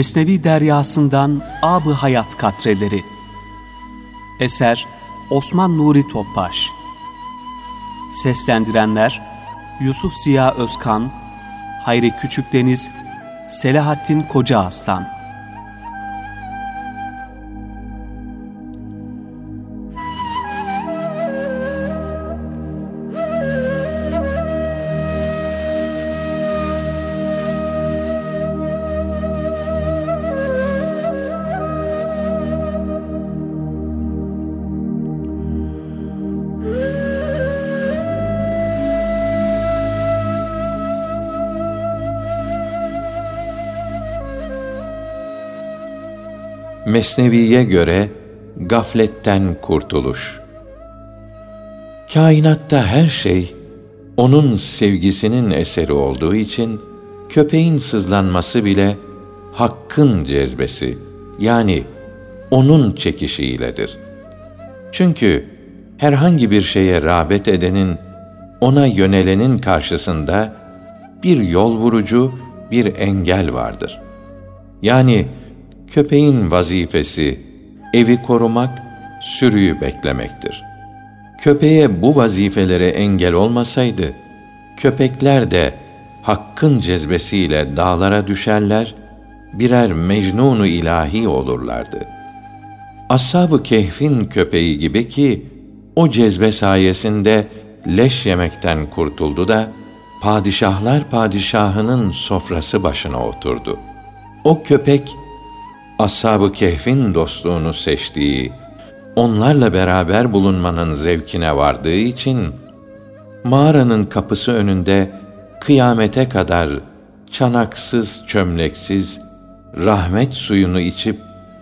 Mesnevi Deryasından Ab-ı Hayat Katreleri. Eser Osman Nuri Topbaş. Seslendirenler Yusuf Ziya Özkan Hayri Küçükdeniz Selahattin Koca Aslan Mesnevi'ye göre gafletten kurtuluş. Kainatta her şey onun sevgisinin eseri olduğu için köpeğin sızlanması bile hakkın cezbesi yani onun çekişiyledir. Çünkü herhangi bir şeye rağbet edenin ona yönelenin karşısında bir yol vurucu, bir engel vardır. Yani Köpeğin vazifesi evi korumak, sürüyü beklemektir. Köpeğe bu vazifelere engel olmasaydı, köpekler de hakkın cezbesiyle dağlara düşerler, birer mecnunu ilahi olurlardı. Ashab-ı Kehf'in köpeği gibi ki, o cezbe sayesinde leş yemekten kurtuldu da, padişahlar padişahının sofrası başına oturdu. O köpek, Ashab-ı Kehf'in dostluğunu seçtiği, onlarla beraber bulunmanın zevkine vardığı için mağaranın kapısı önünde kıyamete kadar çanaksız, çömleksiz rahmet suyunu içip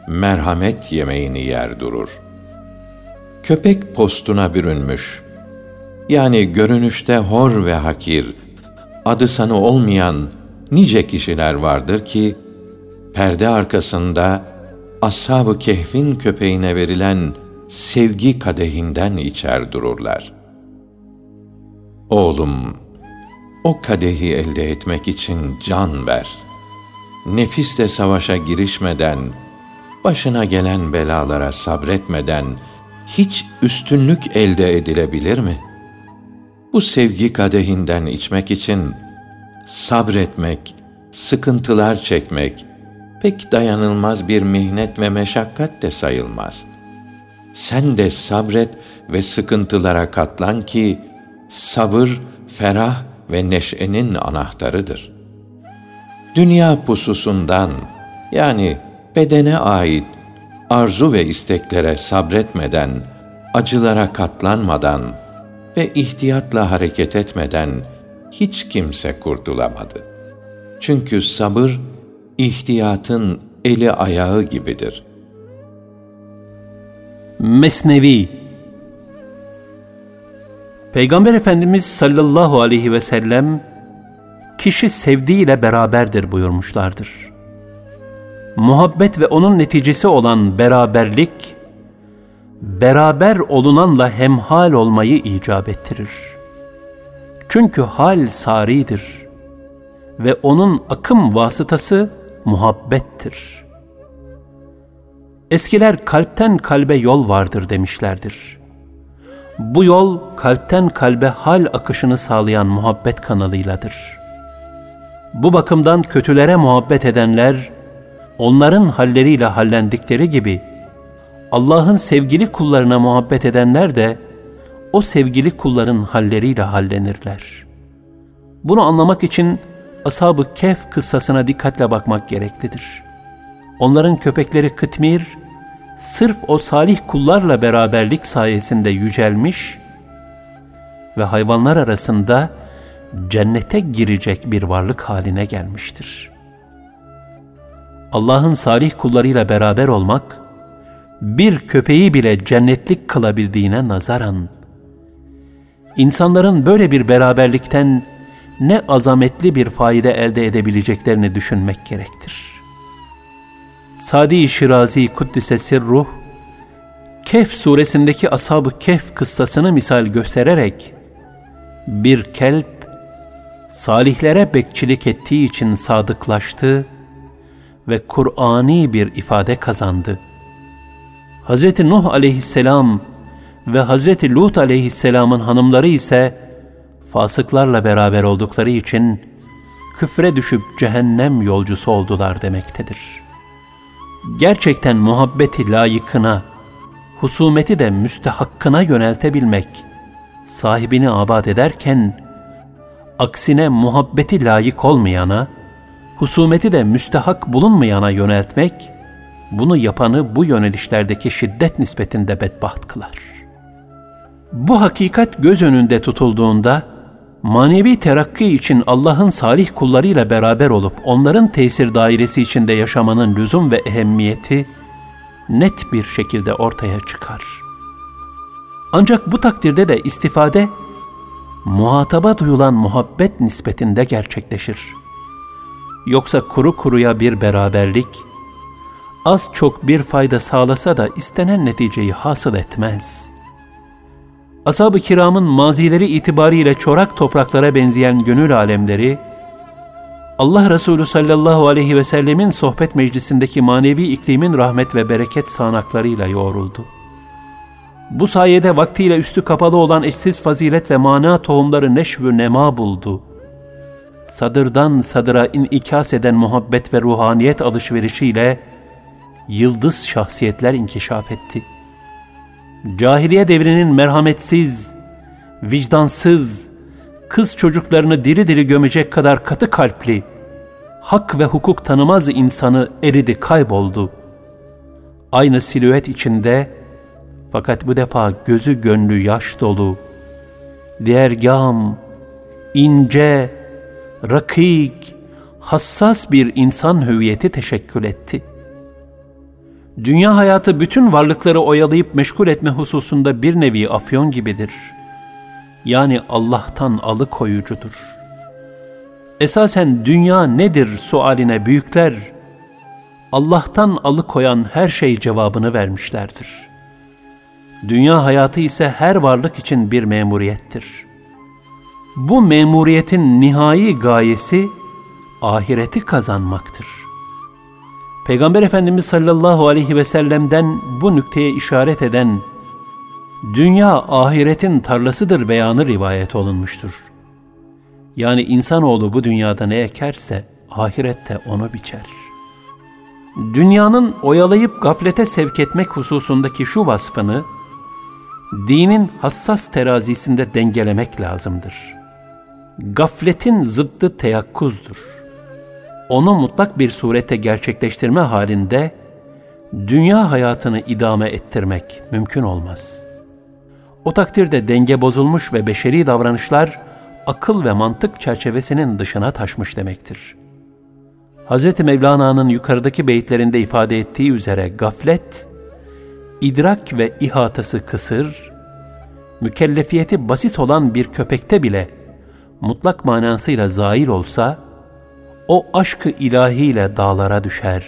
merhamet yemeğini yer durur. Köpek postuna bürünmüş. Yani görünüşte hor ve hakir, adı sanı olmayan nice kişiler vardır ki perde arkasında ashab-ı kehfin köpeğine verilen sevgi kadehinden içer dururlar. Oğlum, o kadehi elde etmek için can ver. Nefisle savaşa girişmeden, başına gelen belalara sabretmeden hiç üstünlük elde edilebilir mi? Bu sevgi kadehinden içmek için sabretmek, sıkıntılar çekmek, pek dayanılmaz bir mihnet ve meşakkat de sayılmaz. Sen de sabret ve sıkıntılara katlan ki sabır ferah ve neşenin anahtarıdır. Dünya pususundan yani bedene ait arzu ve isteklere sabretmeden, acılara katlanmadan ve ihtiyatla hareket etmeden hiç kimse kurtulamadı. Çünkü sabır ihtiyatın eli ayağı gibidir. Mesnevi Peygamber Efendimiz sallallahu aleyhi ve sellem kişi sevdiğiyle beraberdir buyurmuşlardır. Muhabbet ve onun neticesi olan beraberlik beraber olunanla hemhal olmayı icap ettirir. Çünkü hal saridir ve onun akım vasıtası muhabbettir. Eskiler kalpten kalbe yol vardır demişlerdir. Bu yol kalpten kalbe hal akışını sağlayan muhabbet kanalıyladır. Bu bakımdan kötülere muhabbet edenler, onların halleriyle hallendikleri gibi, Allah'ın sevgili kullarına muhabbet edenler de, o sevgili kulların halleriyle hallenirler. Bunu anlamak için Ashab-ı Kehf kıssasına dikkatle bakmak gereklidir. Onların köpekleri Kıtmir, sırf o salih kullarla beraberlik sayesinde yücelmiş ve hayvanlar arasında cennete girecek bir varlık haline gelmiştir. Allah'ın salih kullarıyla beraber olmak, bir köpeği bile cennetlik kılabildiğine nazaran, insanların böyle bir beraberlikten ne azametli bir faide elde edebileceklerini düşünmek gerektir. Sadi Şirazi Kuddise Sirruh, Kehf suresindeki ashab-ı Kehf kıssasını misal göstererek, bir kelp, salihlere bekçilik ettiği için sadıklaştı ve Kur'ani bir ifade kazandı. Hz. Nuh aleyhisselam ve Hz. Lut aleyhisselamın hanımları ise fasıklarla beraber oldukları için küfre düşüp cehennem yolcusu oldular demektedir. Gerçekten muhabbeti layıkına, husumeti de müstehakkına yöneltebilmek, sahibini abad ederken, aksine muhabbeti layık olmayana, husumeti de müstehak bulunmayana yöneltmek, bunu yapanı bu yönelişlerdeki şiddet nispetinde bedbaht kılar. Bu hakikat göz önünde tutulduğunda, manevi terakki için Allah'ın salih kullarıyla beraber olup onların tesir dairesi içinde yaşamanın lüzum ve ehemmiyeti net bir şekilde ortaya çıkar. Ancak bu takdirde de istifade muhataba duyulan muhabbet nispetinde gerçekleşir. Yoksa kuru kuruya bir beraberlik, az çok bir fayda sağlasa da istenen neticeyi hasıl etmez. Ashab-ı kiramın mazileri itibariyle çorak topraklara benzeyen gönül alemleri, Allah Resulü sallallahu aleyhi ve sellemin sohbet meclisindeki manevi iklimin rahmet ve bereket sağanaklarıyla yoğruldu. Bu sayede vaktiyle üstü kapalı olan eşsiz fazilet ve mana tohumları neşvü nema buldu. Sadırdan sadıra inikas eden muhabbet ve ruhaniyet alışverişiyle yıldız şahsiyetler inkişaf etti. Cahiliye devrinin merhametsiz, vicdansız, kız çocuklarını diri diri gömecek kadar katı kalpli, hak ve hukuk tanımaz insanı eridi kayboldu. Aynı silüet içinde, fakat bu defa gözü gönlü yaş dolu, diğergam, ince, rakik, hassas bir insan hüviyeti teşekkül etti. Dünya hayatı bütün varlıkları oyalayıp meşgul etme hususunda bir nevi afyon gibidir. Yani Allah'tan alıkoyucudur. Esasen dünya nedir sualine büyükler, Allah'tan alıkoyan her şey cevabını vermişlerdir.'' Dünya hayatı ise her varlık için bir memuriyettir. Bu memuriyetin nihai gayesi ahireti kazanmaktır. Peygamber Efendimiz sallallahu aleyhi ve sellem'den bu nükteye işaret eden dünya ahiretin tarlasıdır beyanı rivayet olunmuştur. Yani insanoğlu bu dünyada ne ekerse ahirette onu biçer. Dünyanın oyalayıp gaflete sevk etmek hususundaki şu vasfını dinin hassas terazisinde dengelemek lazımdır. Gafletin zıddı teyakkuzdur. Onu mutlak bir surette gerçekleştirme halinde dünya hayatını idame ettirmek mümkün olmaz. O takdirde denge bozulmuş ve beşeri davranışlar akıl ve mantık çerçevesinin dışına taşmış demektir. Hz. Mevlana'nın yukarıdaki beyitlerinde ifade ettiği üzere gaflet, idrak ve ihatası kısır, mükellefiyeti basit olan bir köpekte bile mutlak manasıyla zail olsa, o aşkı ilahiyle dağlara düşer.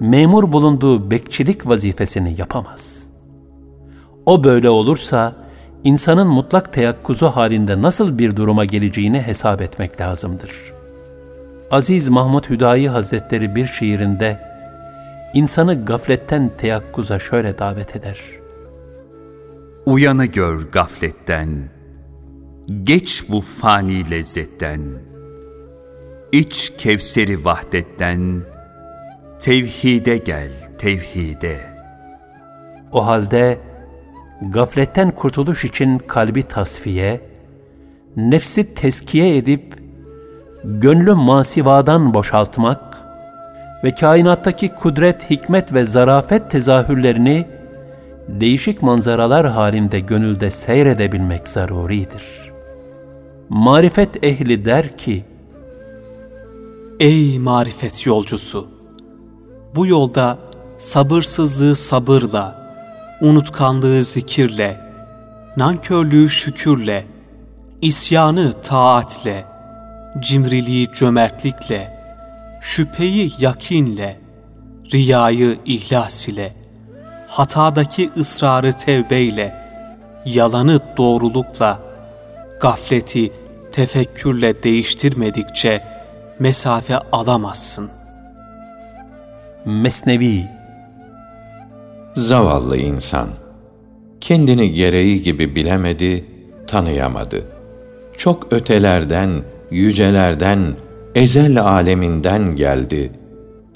Memur bulunduğu bekçilik vazifesini yapamaz. O böyle olursa, insanın mutlak teyakkuzu halinde nasıl bir duruma geleceğini hesap etmek lazımdır. Aziz Mahmud Hüdayi Hazretleri bir şiirinde, insanı gafletten teyakkuza şöyle davet eder. Uyanı gör gafletten, geç bu fani lezzetten, iç kevseri vahdetten, tevhide gel tevhide. O halde gafletten kurtuluş için kalbi tasfiye, nefsi teskiye edip, gönlü masivadan boşaltmak, ve kainattaki kudret, hikmet ve zarafet tezahürlerini değişik manzaralar halinde gönülde seyredebilmek zaruridir. Marifet ehli der ki, Ey marifet yolcusu! Bu yolda sabırsızlığı sabırla, unutkanlığı zikirle, nankörlüğü şükürle, isyanı taatle, cimriliği cömertlikle, şüpheyi yakinle, riyayı ihlas ile, hatadaki ısrarı tevbeyle, yalanı doğrulukla, gafleti tefekkürle değiştirmedikçe mesafe alamazsın. Mesnevi Zavallı insan. Kendini gereği gibi bilemedi, tanıyamadı. Çok ötelerden, yücelerden, ezel aleminden geldi.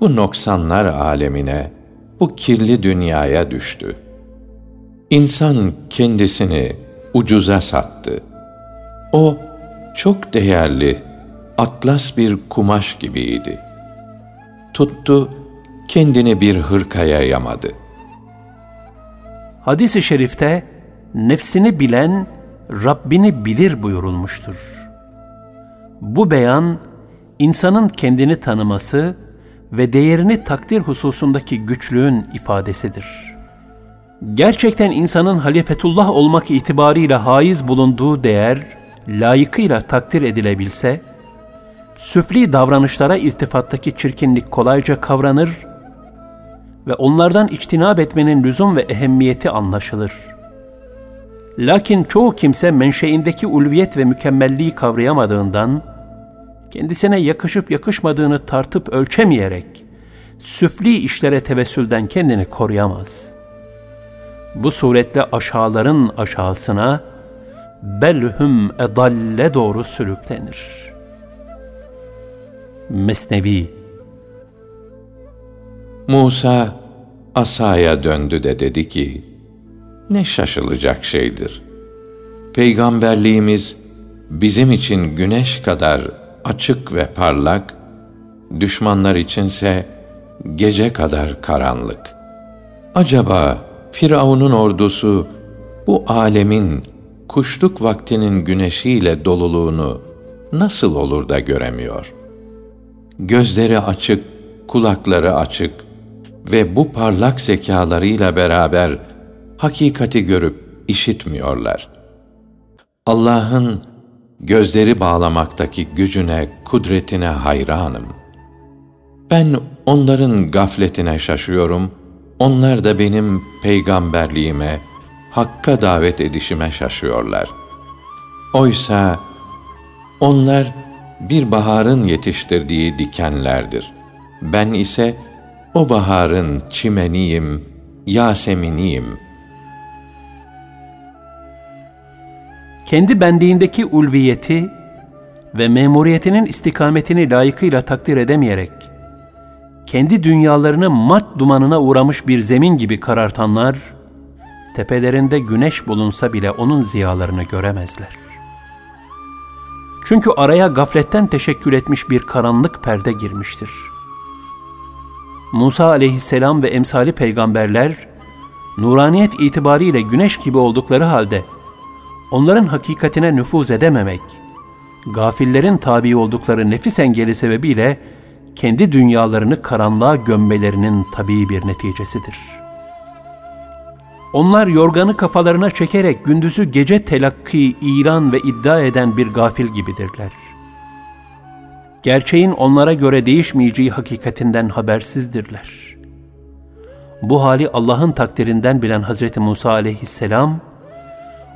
Bu noksanlar alemine, bu kirli dünyaya düştü. İnsan kendisini ucuza sattı. O çok değerli, atlas bir kumaş gibiydi. Tuttu, kendini bir hırkaya yamadı. Hadis-i şerifte nefsini bilen Rabbini bilir buyurulmuştur. Bu beyan insanın kendini tanıması ve değerini takdir hususundaki güçlüğün ifadesidir. Gerçekten insanın halifetullah olmak itibarıyla haiz bulunduğu değer layıkıyla takdir edilebilse, süfli davranışlara iltifattaki çirkinlik kolayca kavranır ve onlardan içtinab etmenin lüzum ve ehemmiyeti anlaşılır. Lakin çoğu kimse menşeindeki ulviyet ve mükemmelliği kavrayamadığından, kendisine yakışıp yakışmadığını tartıp ölçemeyerek, süfli işlere tevessülden kendini koruyamaz. Bu suretle aşağıların aşağısına, belhum edalle doğru sürüklenir. Mesnevi Musa asaya döndü de dedi ki, ne şaşılacak şeydir. Peygamberliğimiz bizim için güneş kadar açık ve parlak, düşmanlar içinse gece kadar karanlık. Acaba Firavun'un ordusu bu alemin kuşluk vaktinin güneşiyle doluluğunu nasıl olur da göremiyor? Gözleri açık, kulakları açık ve bu parlak zekalarıyla beraber hakikati görüp işitmiyorlar. Allah'ın gözleri bağlamaktaki gücüne, kudretine hayranım. Ben onların gafletine şaşıyorum, onlar da benim peygamberliğime, hakka davet edişime şaşıyorlar. Oysa onlar bir baharın yetiştirdiği dikenlerdir. Ben ise o baharın çimeniyim, yaseminiyim.'' kendi benliğindeki ulviyeti ve memuriyetinin istikametini layıkıyla takdir edemeyerek, kendi dünyalarını mat dumanına uğramış bir zemin gibi karartanlar, tepelerinde güneş bulunsa bile onun ziyalarını göremezler. Çünkü araya gafletten teşekkül etmiş bir karanlık perde girmiştir. Musa aleyhisselam ve emsali peygamberler, nuraniyet itibariyle güneş gibi oldukları halde, onların hakikatine nüfuz edememek, gafillerin tabi oldukları nefis engeli sebebiyle kendi dünyalarını karanlığa gömmelerinin tabii bir neticesidir. Onlar yorganı kafalarına çekerek gündüzü gece telakki, ilan ve iddia eden bir gafil gibidirler. Gerçeğin onlara göre değişmeyeceği hakikatinden habersizdirler. Bu hali Allah'ın takdirinden bilen Hazreti Musa aleyhisselam,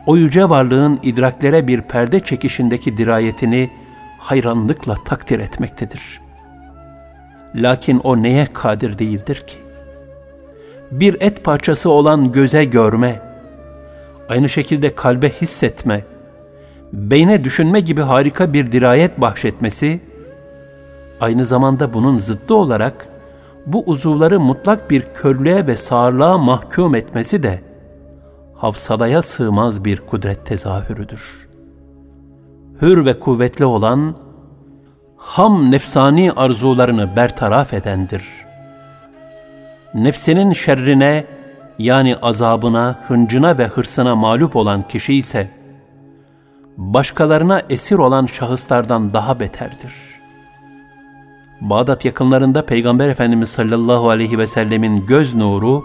o yüce varlığın idraklere bir perde çekişindeki dirayetini hayranlıkla takdir etmektedir. Lakin o neye kadir değildir ki? Bir et parçası olan göze görme, aynı şekilde kalbe hissetme, beyne düşünme gibi harika bir dirayet bahşetmesi, aynı zamanda bunun zıddı olarak bu uzuvları mutlak bir körlüğe ve sağırlığa mahkum etmesi de, hafsalaya sığmaz bir kudret tezahürüdür. Hür ve kuvvetli olan, ham nefsani arzularını bertaraf edendir. Nefsinin şerrine, yani azabına, hıncına ve hırsına mağlup olan kişi ise, başkalarına esir olan şahıslardan daha beterdir. Bağdat yakınlarında Peygamber Efendimiz sallallahu aleyhi ve sellemin göz nuru,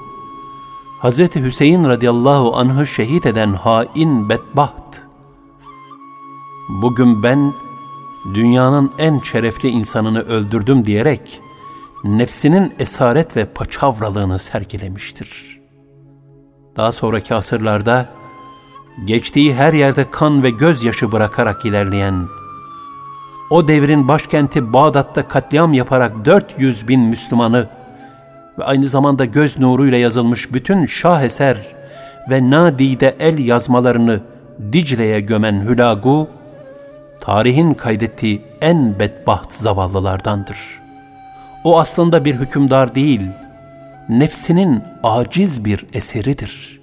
Hz. Hüseyin radıyallahu anh'ı şehit eden hain bedbaht. Bugün ben dünyanın en şerefli insanını öldürdüm diyerek nefsinin esaret ve paçavralığını sergilemiştir. Daha sonraki asırlarda geçtiği her yerde kan ve gözyaşı bırakarak ilerleyen, o devrin başkenti Bağdat'ta katliam yaparak 400 bin Müslümanı ve aynı zamanda göz nuruyla yazılmış bütün şaheser ve nadide el yazmalarını Dicle'ye gömen Hülagu, tarihin kaydettiği en bedbaht zavallılardandır. O aslında bir hükümdar değil, nefsinin aciz bir eseridir.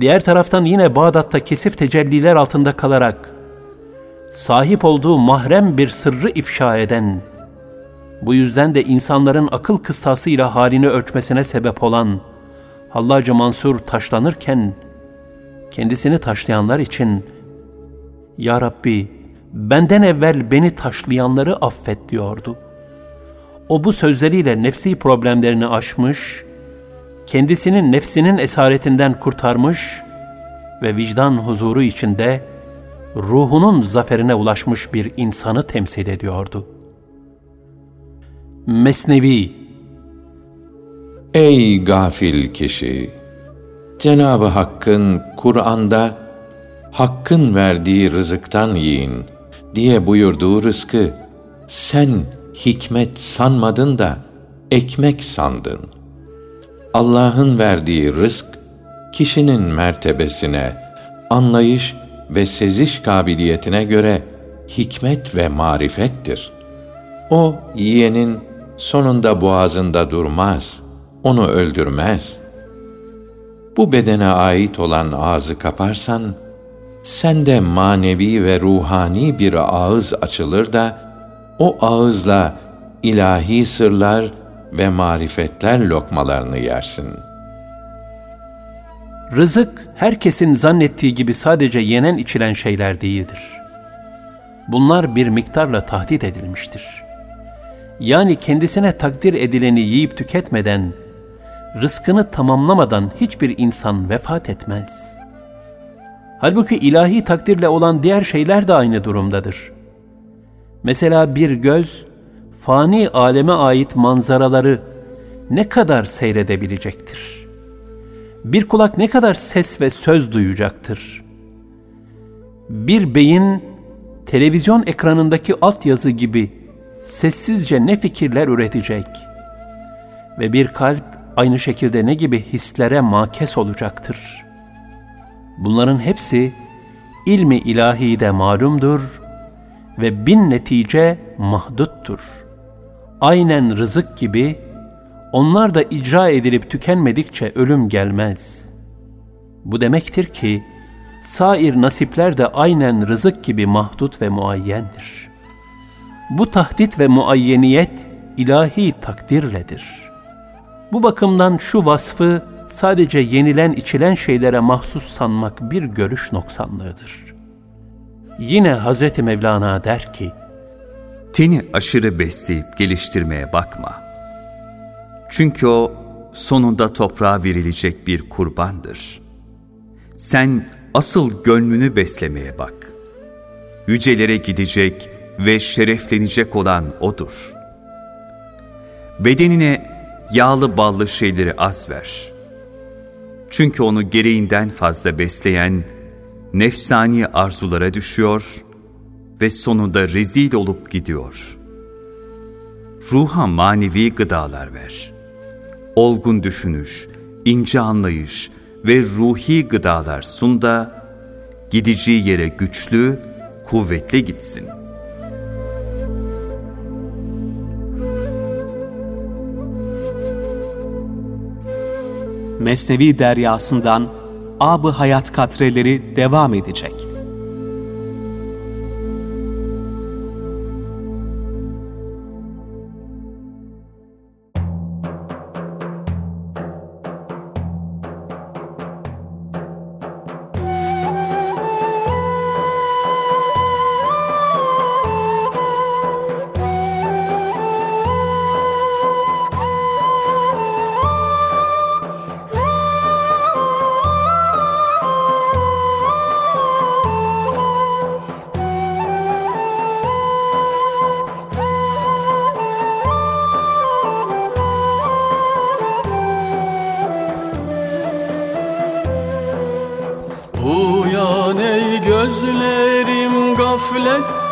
Diğer taraftan yine Bağdat'ta kesif tecelliler altında kalarak, sahip olduğu mahrem bir sırrı ifşa eden, bu yüzden de insanların akıl kıstasıyla halini ölçmesine sebep olan Hallacı Mansur taşlanırken, kendisini taşlayanlar için Ya Rabbi benden evvel beni taşlayanları affet diyordu. O bu sözleriyle nefsi problemlerini aşmış, kendisinin nefsinin esaretinden kurtarmış ve vicdan huzuru içinde ruhunun zaferine ulaşmış bir insanı temsil ediyordu. Mesnevi Ey gafil kişi! Cenab-ı Hakk'ın Kur'an'da Hakk'ın verdiği rızıktan yiyin diye buyurduğu rızkı sen hikmet sanmadın da ekmek sandın. Allah'ın verdiği rızk kişinin mertebesine, anlayış ve seziş kabiliyetine göre hikmet ve marifettir. O yiyenin sonunda boğazında durmaz, onu öldürmez.'' bu bedene ait olan ağzı kaparsan, sende manevi ve ruhani bir ağız açılır da, o ağızla ilahi sırlar ve marifetler lokmalarını yersin. Rızık, herkesin zannettiği gibi sadece yenen içilen şeyler değildir. Bunlar bir miktarla tahdit edilmiştir. Yani kendisine takdir edileni yiyip tüketmeden, rızkını tamamlamadan hiçbir insan vefat etmez. Halbuki ilahi takdirle olan diğer şeyler de aynı durumdadır. Mesela bir göz, fani aleme ait manzaraları ne kadar seyredebilecektir? Bir kulak ne kadar ses ve söz duyacaktır? Bir beyin, televizyon ekranındaki altyazı gibi sessizce ne fikirler üretecek? Ve bir kalp, aynı şekilde ne gibi hislere makes olacaktır. Bunların hepsi ilmi ilahide malumdur ve bin netice mahduttur. Aynen rızık gibi onlar da icra edilip tükenmedikçe ölüm gelmez. Bu demektir ki sair nasipler de aynen rızık gibi mahdut ve muayyendir. Bu tahdit ve muayyeniyet ilahi takdirledir.'' Bu bakımdan şu vasfı sadece yenilen içilen şeylere mahsus sanmak bir görüş noksanlığıdır. Yine Hz. Mevlana der ki, Teni aşırı besleyip geliştirmeye bakma. Çünkü o sonunda toprağa verilecek bir kurbandır. Sen asıl gönlünü beslemeye bak. Yücelere gidecek ve şereflenecek olan O'dur. Bedenine yağlı ballı şeyleri az ver. Çünkü onu gereğinden fazla besleyen nefsani arzulara düşüyor ve sonunda rezil olup gidiyor. Ruha manevi gıdalar ver. Olgun düşünüş, ince anlayış ve ruhi gıdalar sun da gideceği yere güçlü, kuvvetli gitsin.'' Mesnevi deryasından ab hayat katreleri devam edecek.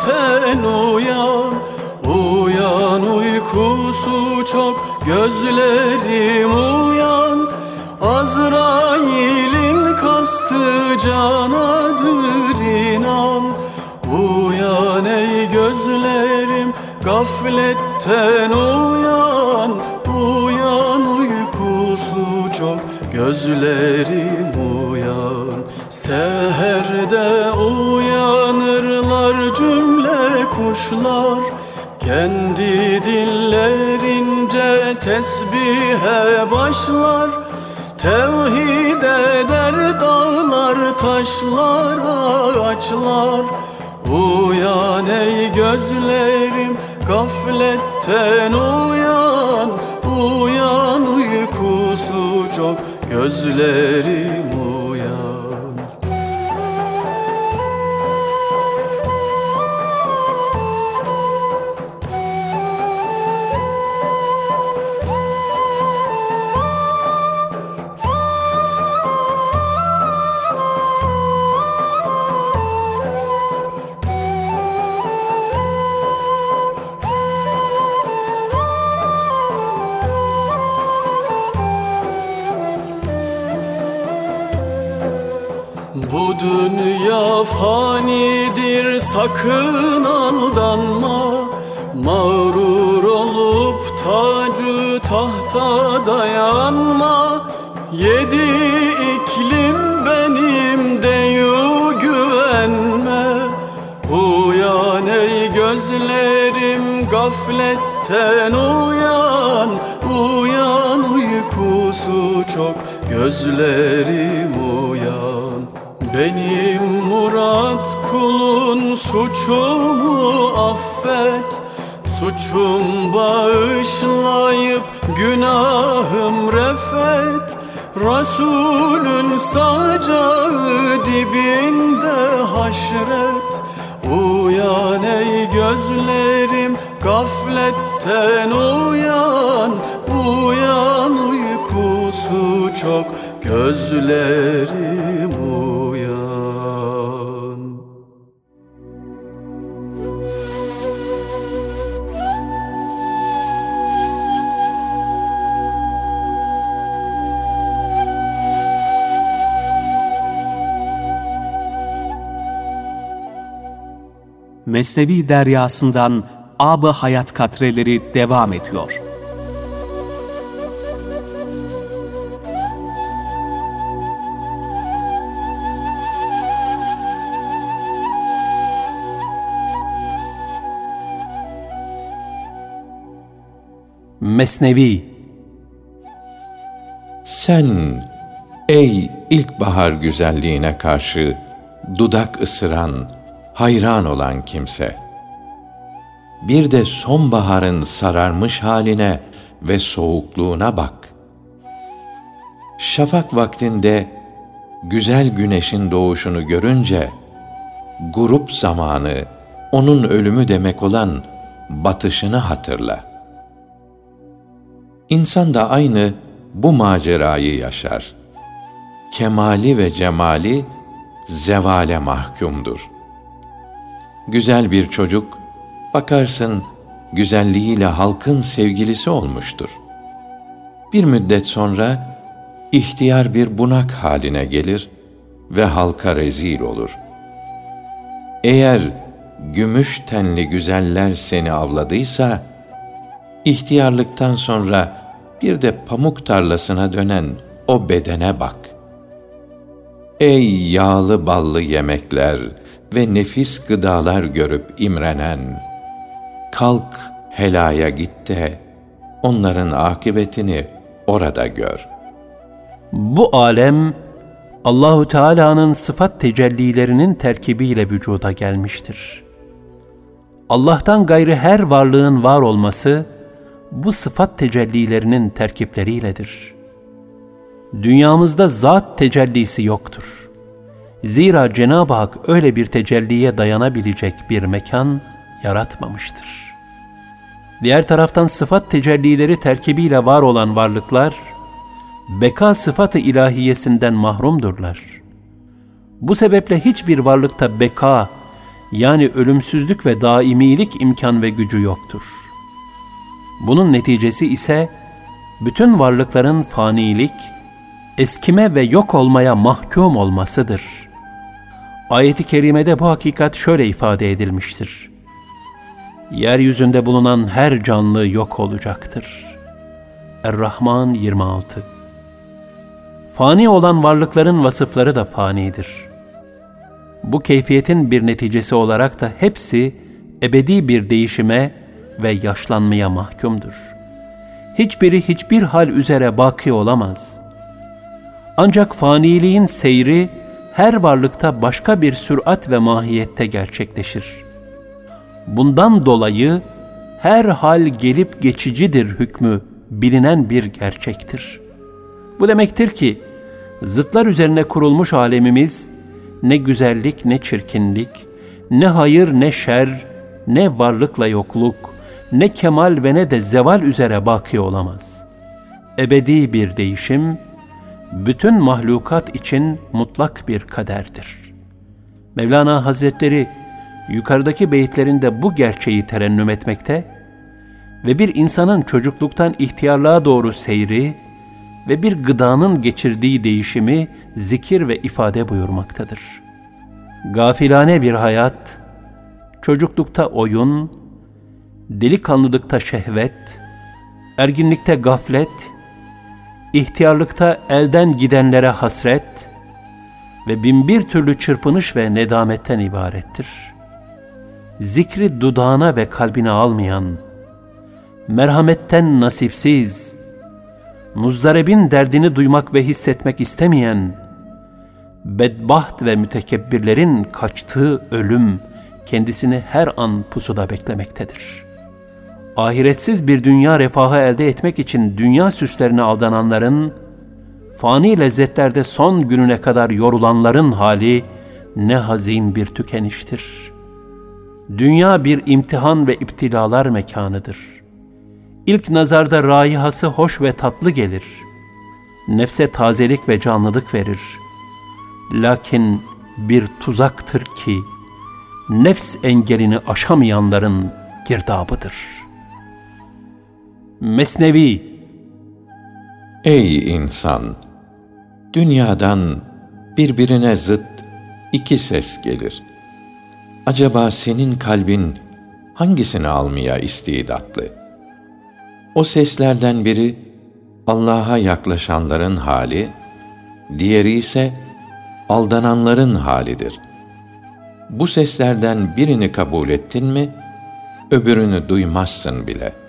Gafletten uyan Uyan uyku uykusu çok Gözlerim uyan. Azrail'in kastı canadır inan. Uyan ey gözlerim gafletten uyan. Uyan uykusu çok gözlerim uyan. Seherde uyanırlar kuşlar Kendi dillerince tesbihe başlar. Tevhid eder dağlar, taşlar, ağaçlar. Uyan ey gözlerim gafletten uyan. Uyan uykusu çok gözlerim uyan Resulün sacağı dibinde haşret. Uyan ey gözlerim gafletten uyan. Uyan uykusu çok gözlerim uyan Mesnevi deryasından ab hayat katreleri devam ediyor. Mesnevi Sen ey ilkbahar güzelliğine karşı dudak ısıran, hayran olan kimse. Bir de sonbaharın sararmış haline ve soğukluğuna bak. Şafak vaktinde güzel güneşin doğuşunu görünce grup zamanı onun ölümü demek olan batışını hatırla. İnsan da aynı bu macerayı yaşar. Kemali ve cemali zevale mahkumdur. Güzel bir çocuk, bakarsın güzelliğiyle halkın sevgilisi olmuştur. Bir müddet sonra ihtiyar bir bunak haline gelir ve halka rezil olur. Eğer gümüş tenli güzeller seni avladıysa, ihtiyarlıktan sonra bir de pamuk tarlasına dönen o bedene bak. Ey yağlı ballı yemekler ve nefis gıdalar görüp imrenen, kalk helaya git de onların akıbetini orada gör. Bu alem Allahu Teala'nın sıfat tecellilerinin terkibiyle vücuda gelmiştir. Allah'tan gayrı her varlığın var olması bu sıfat tecellilerinin terkipleriyle,dir. Dünyamızda zat tecellisi yoktur. Zira Cenab-ı Hak öyle bir tecelliye dayanabilecek bir mekan yaratmamıştır. Diğer taraftan sıfat tecellileri terkibiyle var olan varlıklar, beka sıfatı ilahiyesinden mahrumdurlar. Bu sebeple hiçbir varlıkta beka, yani ölümsüzlük ve daimilik imkan ve gücü yoktur. Bunun neticesi ise bütün varlıkların fanilik, eskime ve yok olmaya mahkum olmasıdır. Ayet-i kerimede bu hakikat şöyle ifade edilmiştir. Yeryüzünde bulunan her canlı yok olacaktır. Er-Rahman 26 Fani olan varlıkların vasıfları da fanidir. Bu keyfiyetin bir neticesi olarak da hepsi ebedi bir değişime ve yaşlanmaya mahkumdur. Hiçbiri hiçbir hal üzere baki olamaz. Ancak faniliğin seyri her varlıkta başka bir sürat ve mahiyette gerçekleşir. Bundan dolayı her hal gelip geçicidir hükmü bilinen bir gerçektir. Bu demektir ki zıtlar üzerine kurulmuş alemimiz ne güzellik ne çirkinlik, ne hayır ne şer, ne varlıkla yokluk, ne kemal ve ne de zeval üzere baki olamaz. Ebedi bir değişim, bütün mahlukat için mutlak bir kaderdir. Mevlana Hazretleri yukarıdaki beyitlerinde bu gerçeği terennüm etmekte ve bir insanın çocukluktan ihtiyarlığa doğru seyri ve bir gıdanın geçirdiği değişimi zikir ve ifade buyurmaktadır. Gafilane bir hayat, çocuklukta oyun, delikanlılıkta şehvet, erginlikte gaflet, ihtiyarlıkta elden gidenlere hasret ve binbir türlü çırpınış ve nedametten ibarettir. Zikri dudağına ve kalbine almayan, merhametten nasipsiz, muzdarebin derdini duymak ve hissetmek istemeyen, bedbaht ve mütekebbirlerin kaçtığı ölüm kendisini her an pusuda beklemektedir. Ahiretsiz bir dünya refahı elde etmek için dünya süslerine aldananların, fani lezzetlerde son gününe kadar yorulanların hali ne hazin bir tükeniştir. Dünya bir imtihan ve iptilalar mekanıdır. İlk nazarda raihası hoş ve tatlı gelir. Nefse tazelik ve canlılık verir.'' Lakin bir tuzaktır ki nefs engelini aşamayanların girdabıdır. Mesnevi Ey insan! Dünyadan birbirine zıt iki ses gelir. Acaba senin kalbin hangisini almaya istidatlı? O seslerden biri Allah'a yaklaşanların hali, diğeri ise aldananların halidir. Bu seslerden birini kabul ettin mi, öbürünü duymazsın bile.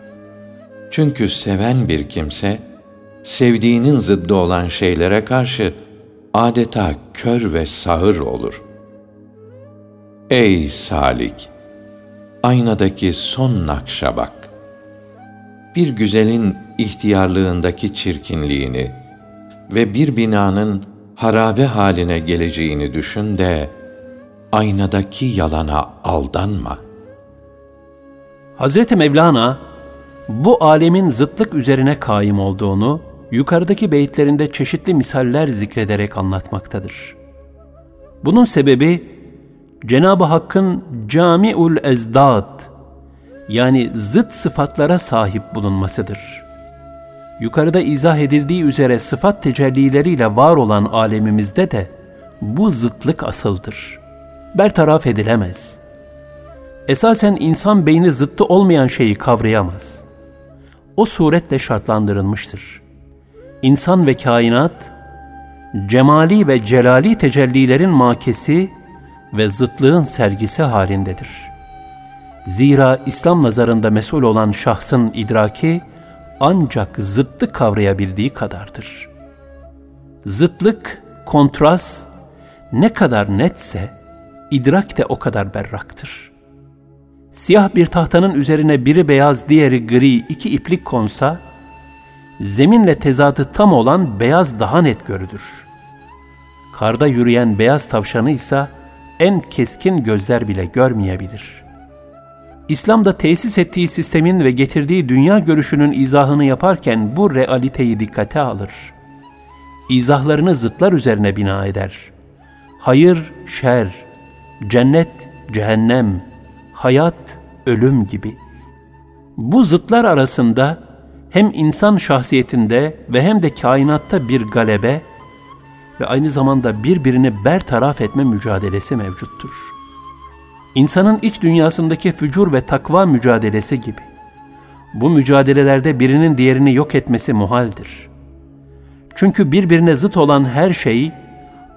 Çünkü seven bir kimse, sevdiğinin zıddı olan şeylere karşı adeta kör ve sağır olur. Ey salik! Aynadaki son nakşa bak. Bir güzelin ihtiyarlığındaki çirkinliğini ve bir binanın harabe haline geleceğini düşün de aynadaki yalana aldanma. Hazreti Mevlana bu alemin zıtlık üzerine kaim olduğunu yukarıdaki beyitlerinde çeşitli misaller zikrederek anlatmaktadır. Bunun sebebi Cenab-ı Hakk'ın Camiul Ezdad yani zıt sıfatlara sahip bulunmasıdır.'' yukarıda izah edildiği üzere sıfat tecellileriyle var olan alemimizde de bu zıtlık asıldır. Bertaraf edilemez. Esasen insan beyni zıttı olmayan şeyi kavrayamaz. O suretle şartlandırılmıştır. İnsan ve kainat, cemali ve celali tecellilerin makesi ve zıtlığın sergisi halindedir. Zira İslam nazarında mesul olan şahsın idraki, ancak zıttı kavrayabildiği kadardır. Zıtlık, kontrast ne kadar netse idrak de o kadar berraktır. Siyah bir tahtanın üzerine biri beyaz diğeri gri iki iplik konsa, zeminle tezadı tam olan beyaz daha net görülür. Karda yürüyen beyaz tavşanı ise en keskin gözler bile görmeyebilir.'' İslam'da tesis ettiği sistemin ve getirdiği dünya görüşünün izahını yaparken bu realiteyi dikkate alır. İzahlarını zıtlar üzerine bina eder. Hayır, şer, cennet, cehennem, hayat, ölüm gibi. Bu zıtlar arasında hem insan şahsiyetinde ve hem de kainatta bir galebe ve aynı zamanda birbirini bertaraf etme mücadelesi mevcuttur. İnsanın iç dünyasındaki fücur ve takva mücadelesi gibi. Bu mücadelelerde birinin diğerini yok etmesi muhaldir. Çünkü birbirine zıt olan her şey,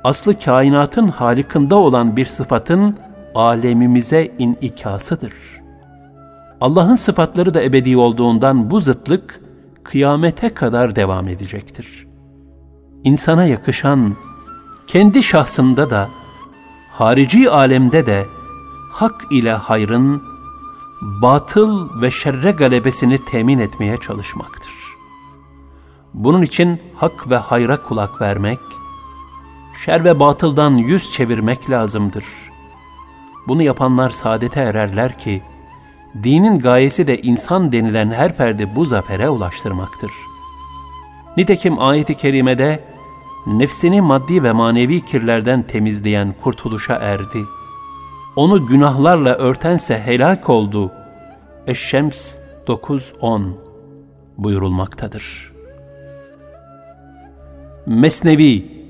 aslı kainatın halikında olan bir sıfatın alemimize inikasıdır. Allah'ın sıfatları da ebedi olduğundan bu zıtlık kıyamete kadar devam edecektir. İnsana yakışan, kendi şahsında da, harici alemde de, hak ile hayrın, batıl ve şerre galebesini temin etmeye çalışmaktır. Bunun için hak ve hayra kulak vermek, şer ve batıldan yüz çevirmek lazımdır. Bunu yapanlar saadete ererler ki, dinin gayesi de insan denilen her ferdi bu zafere ulaştırmaktır. Nitekim ayeti kerimede, nefsini maddi ve manevi kirlerden temizleyen kurtuluşa erdi. Onu günahlarla örtense helak oldu. Eşşems 9-10 buyurulmaktadır. Mesnevi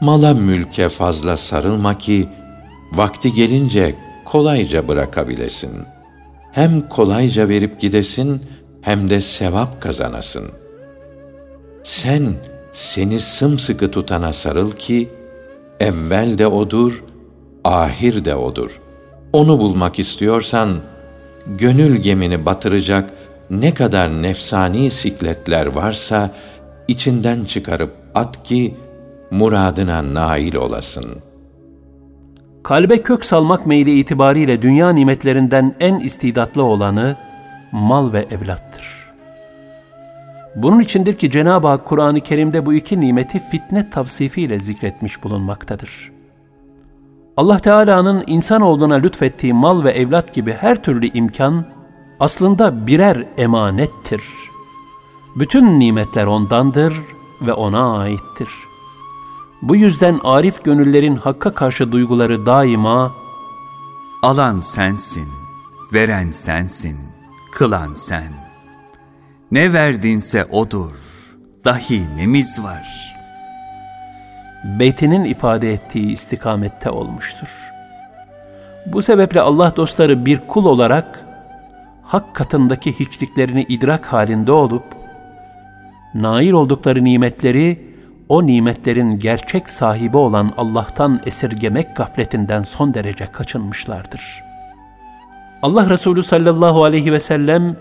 Mala mülke fazla sarılma ki, vakti gelince kolayca bırakabilesin. Hem kolayca verip gidesin, hem de sevap kazanasın. Sen, seni sımsıkı tutana sarıl ki, evvel de odur, ahir de odur. Onu bulmak istiyorsan, gönül gemini batıracak ne kadar nefsani sikletler varsa, içinden çıkarıp at ki, muradına nail olasın. Kalbe kök salmak meyli itibariyle dünya nimetlerinden en istidatlı olanı mal ve evlattır. Bunun içindir ki Cenab-ı Hak Kur'an-ı Kerim'de bu iki nimeti fitne tavsifiyle zikretmiş bulunmaktadır. Allah Teala'nın insanoğluna lütfettiği mal ve evlat gibi her türlü imkan aslında birer emanettir. Bütün nimetler ondandır ve ona aittir. Bu yüzden arif gönüllerin hakka karşı duyguları daima Alan sensin, veren sensin, kılan sen. Ne verdinse odur, dahi nemiz var. beytinin ifade ettiği istikamette olmuştur. Bu sebeple Allah dostları bir kul olarak hak katındaki hiçliklerini idrak halinde olup, nail oldukları nimetleri o nimetlerin gerçek sahibi olan Allah'tan esirgemek gafletinden son derece kaçınmışlardır. Allah Resulü sallallahu aleyhi ve sellem,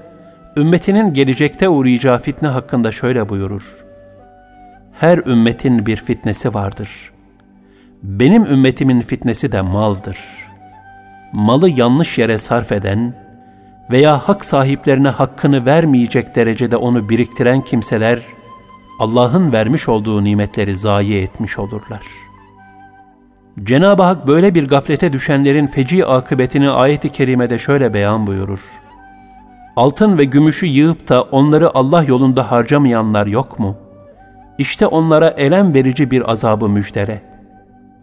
ümmetinin gelecekte uğrayacağı fitne hakkında şöyle buyurur. Her ümmetin bir fitnesi vardır. Benim ümmetimin fitnesi de maldır. Malı yanlış yere sarf eden veya hak sahiplerine hakkını vermeyecek derecede onu biriktiren kimseler, Allah'ın vermiş olduğu nimetleri zayi etmiş olurlar. Cenab-ı Hak böyle bir gaflete düşenlerin feci akıbetini ayeti kerimede şöyle beyan buyurur. Altın ve gümüşü yığıp da onları Allah yolunda harcamayanlar yok mu? İşte onlara elem verici bir azabı müjdere.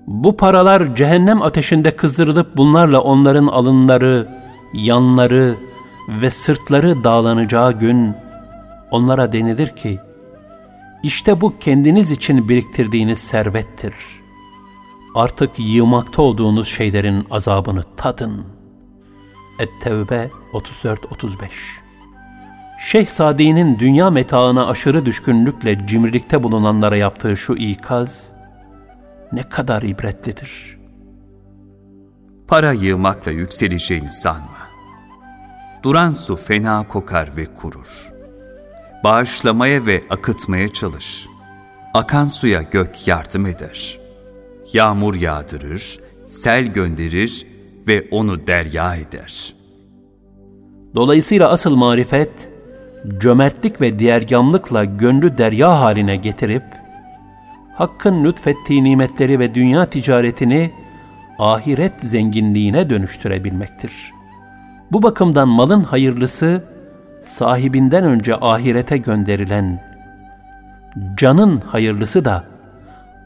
Bu paralar cehennem ateşinde kızdırılıp bunlarla onların alınları, yanları ve sırtları dağlanacağı gün onlara denilir ki, işte bu kendiniz için biriktirdiğiniz servettir. Artık yığmakta olduğunuz şeylerin azabını tadın. Et-Tevbe 34-35 Şeyh Sadi'nin dünya metaına aşırı düşkünlükle cimrilikte bulunanlara yaptığı şu ikaz, ne kadar ibretlidir. Para yığmakla yükseleceğini sanma. Duran su fena kokar ve kurur bağışlamaya ve akıtmaya çalış. Akan suya gök yardım eder. Yağmur yağdırır, sel gönderir ve onu derya eder. Dolayısıyla asıl marifet, cömertlik ve diğergamlıkla gönlü derya haline getirip, Hakk'ın lütfettiği nimetleri ve dünya ticaretini ahiret zenginliğine dönüştürebilmektir. Bu bakımdan malın hayırlısı, sahibinden önce ahirete gönderilen canın hayırlısı da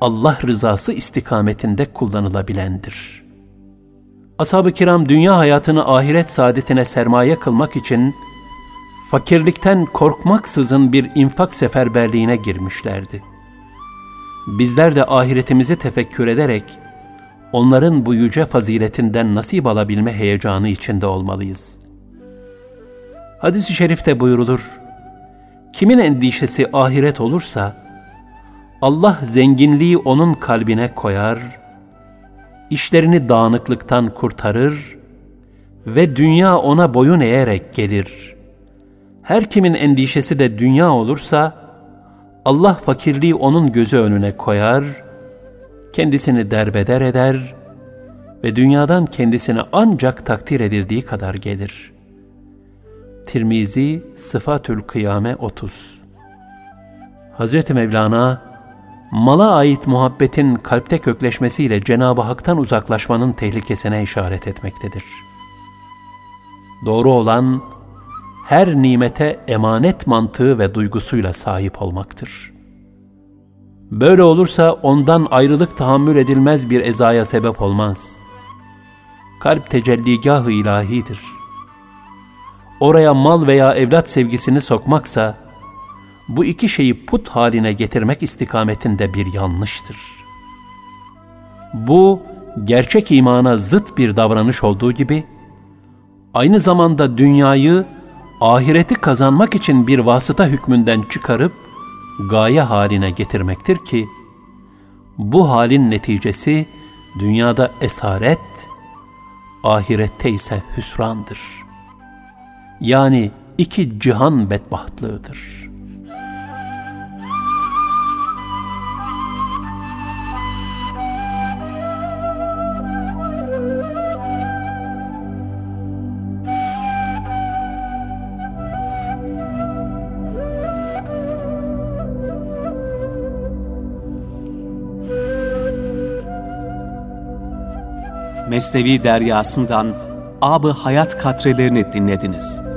Allah rızası istikametinde kullanılabilendir. Ashab-ı kiram dünya hayatını ahiret saadetine sermaye kılmak için fakirlikten korkmaksızın bir infak seferberliğine girmişlerdi. Bizler de ahiretimizi tefekkür ederek onların bu yüce faziletinden nasip alabilme heyecanı içinde olmalıyız. Hadis-i şerifte buyurulur, kimin endişesi ahiret olursa, Allah zenginliği onun kalbine koyar, işlerini dağınıklıktan kurtarır ve dünya ona boyun eğerek gelir. Her kimin endişesi de dünya olursa, Allah fakirliği onun gözü önüne koyar, kendisini derbeder eder ve dünyadan kendisine ancak takdir edildiği kadar gelir. Tirmizi Sıfatül Kıyame 30 Hz. Mevlana, mala ait muhabbetin kalpte kökleşmesiyle Cenab-ı Hak'tan uzaklaşmanın tehlikesine işaret etmektedir. Doğru olan, her nimete emanet mantığı ve duygusuyla sahip olmaktır. Böyle olursa ondan ayrılık tahammül edilmez bir ezaya sebep olmaz. Kalp tecelligahı ilahidir. Oraya mal veya evlat sevgisini sokmaksa, bu iki şeyi put haline getirmek istikametinde bir yanlıştır. Bu, gerçek imana zıt bir davranış olduğu gibi, aynı zamanda dünyayı ahireti kazanmak için bir vasıta hükmünden çıkarıp gaye haline getirmektir ki bu halin neticesi dünyada esaret, ahirette ise hüsrandır. Yani iki cihan bedbahtlığıdır.'' Mesnevi deryasından Ab-ı Hayat katrelerini dinlediniz.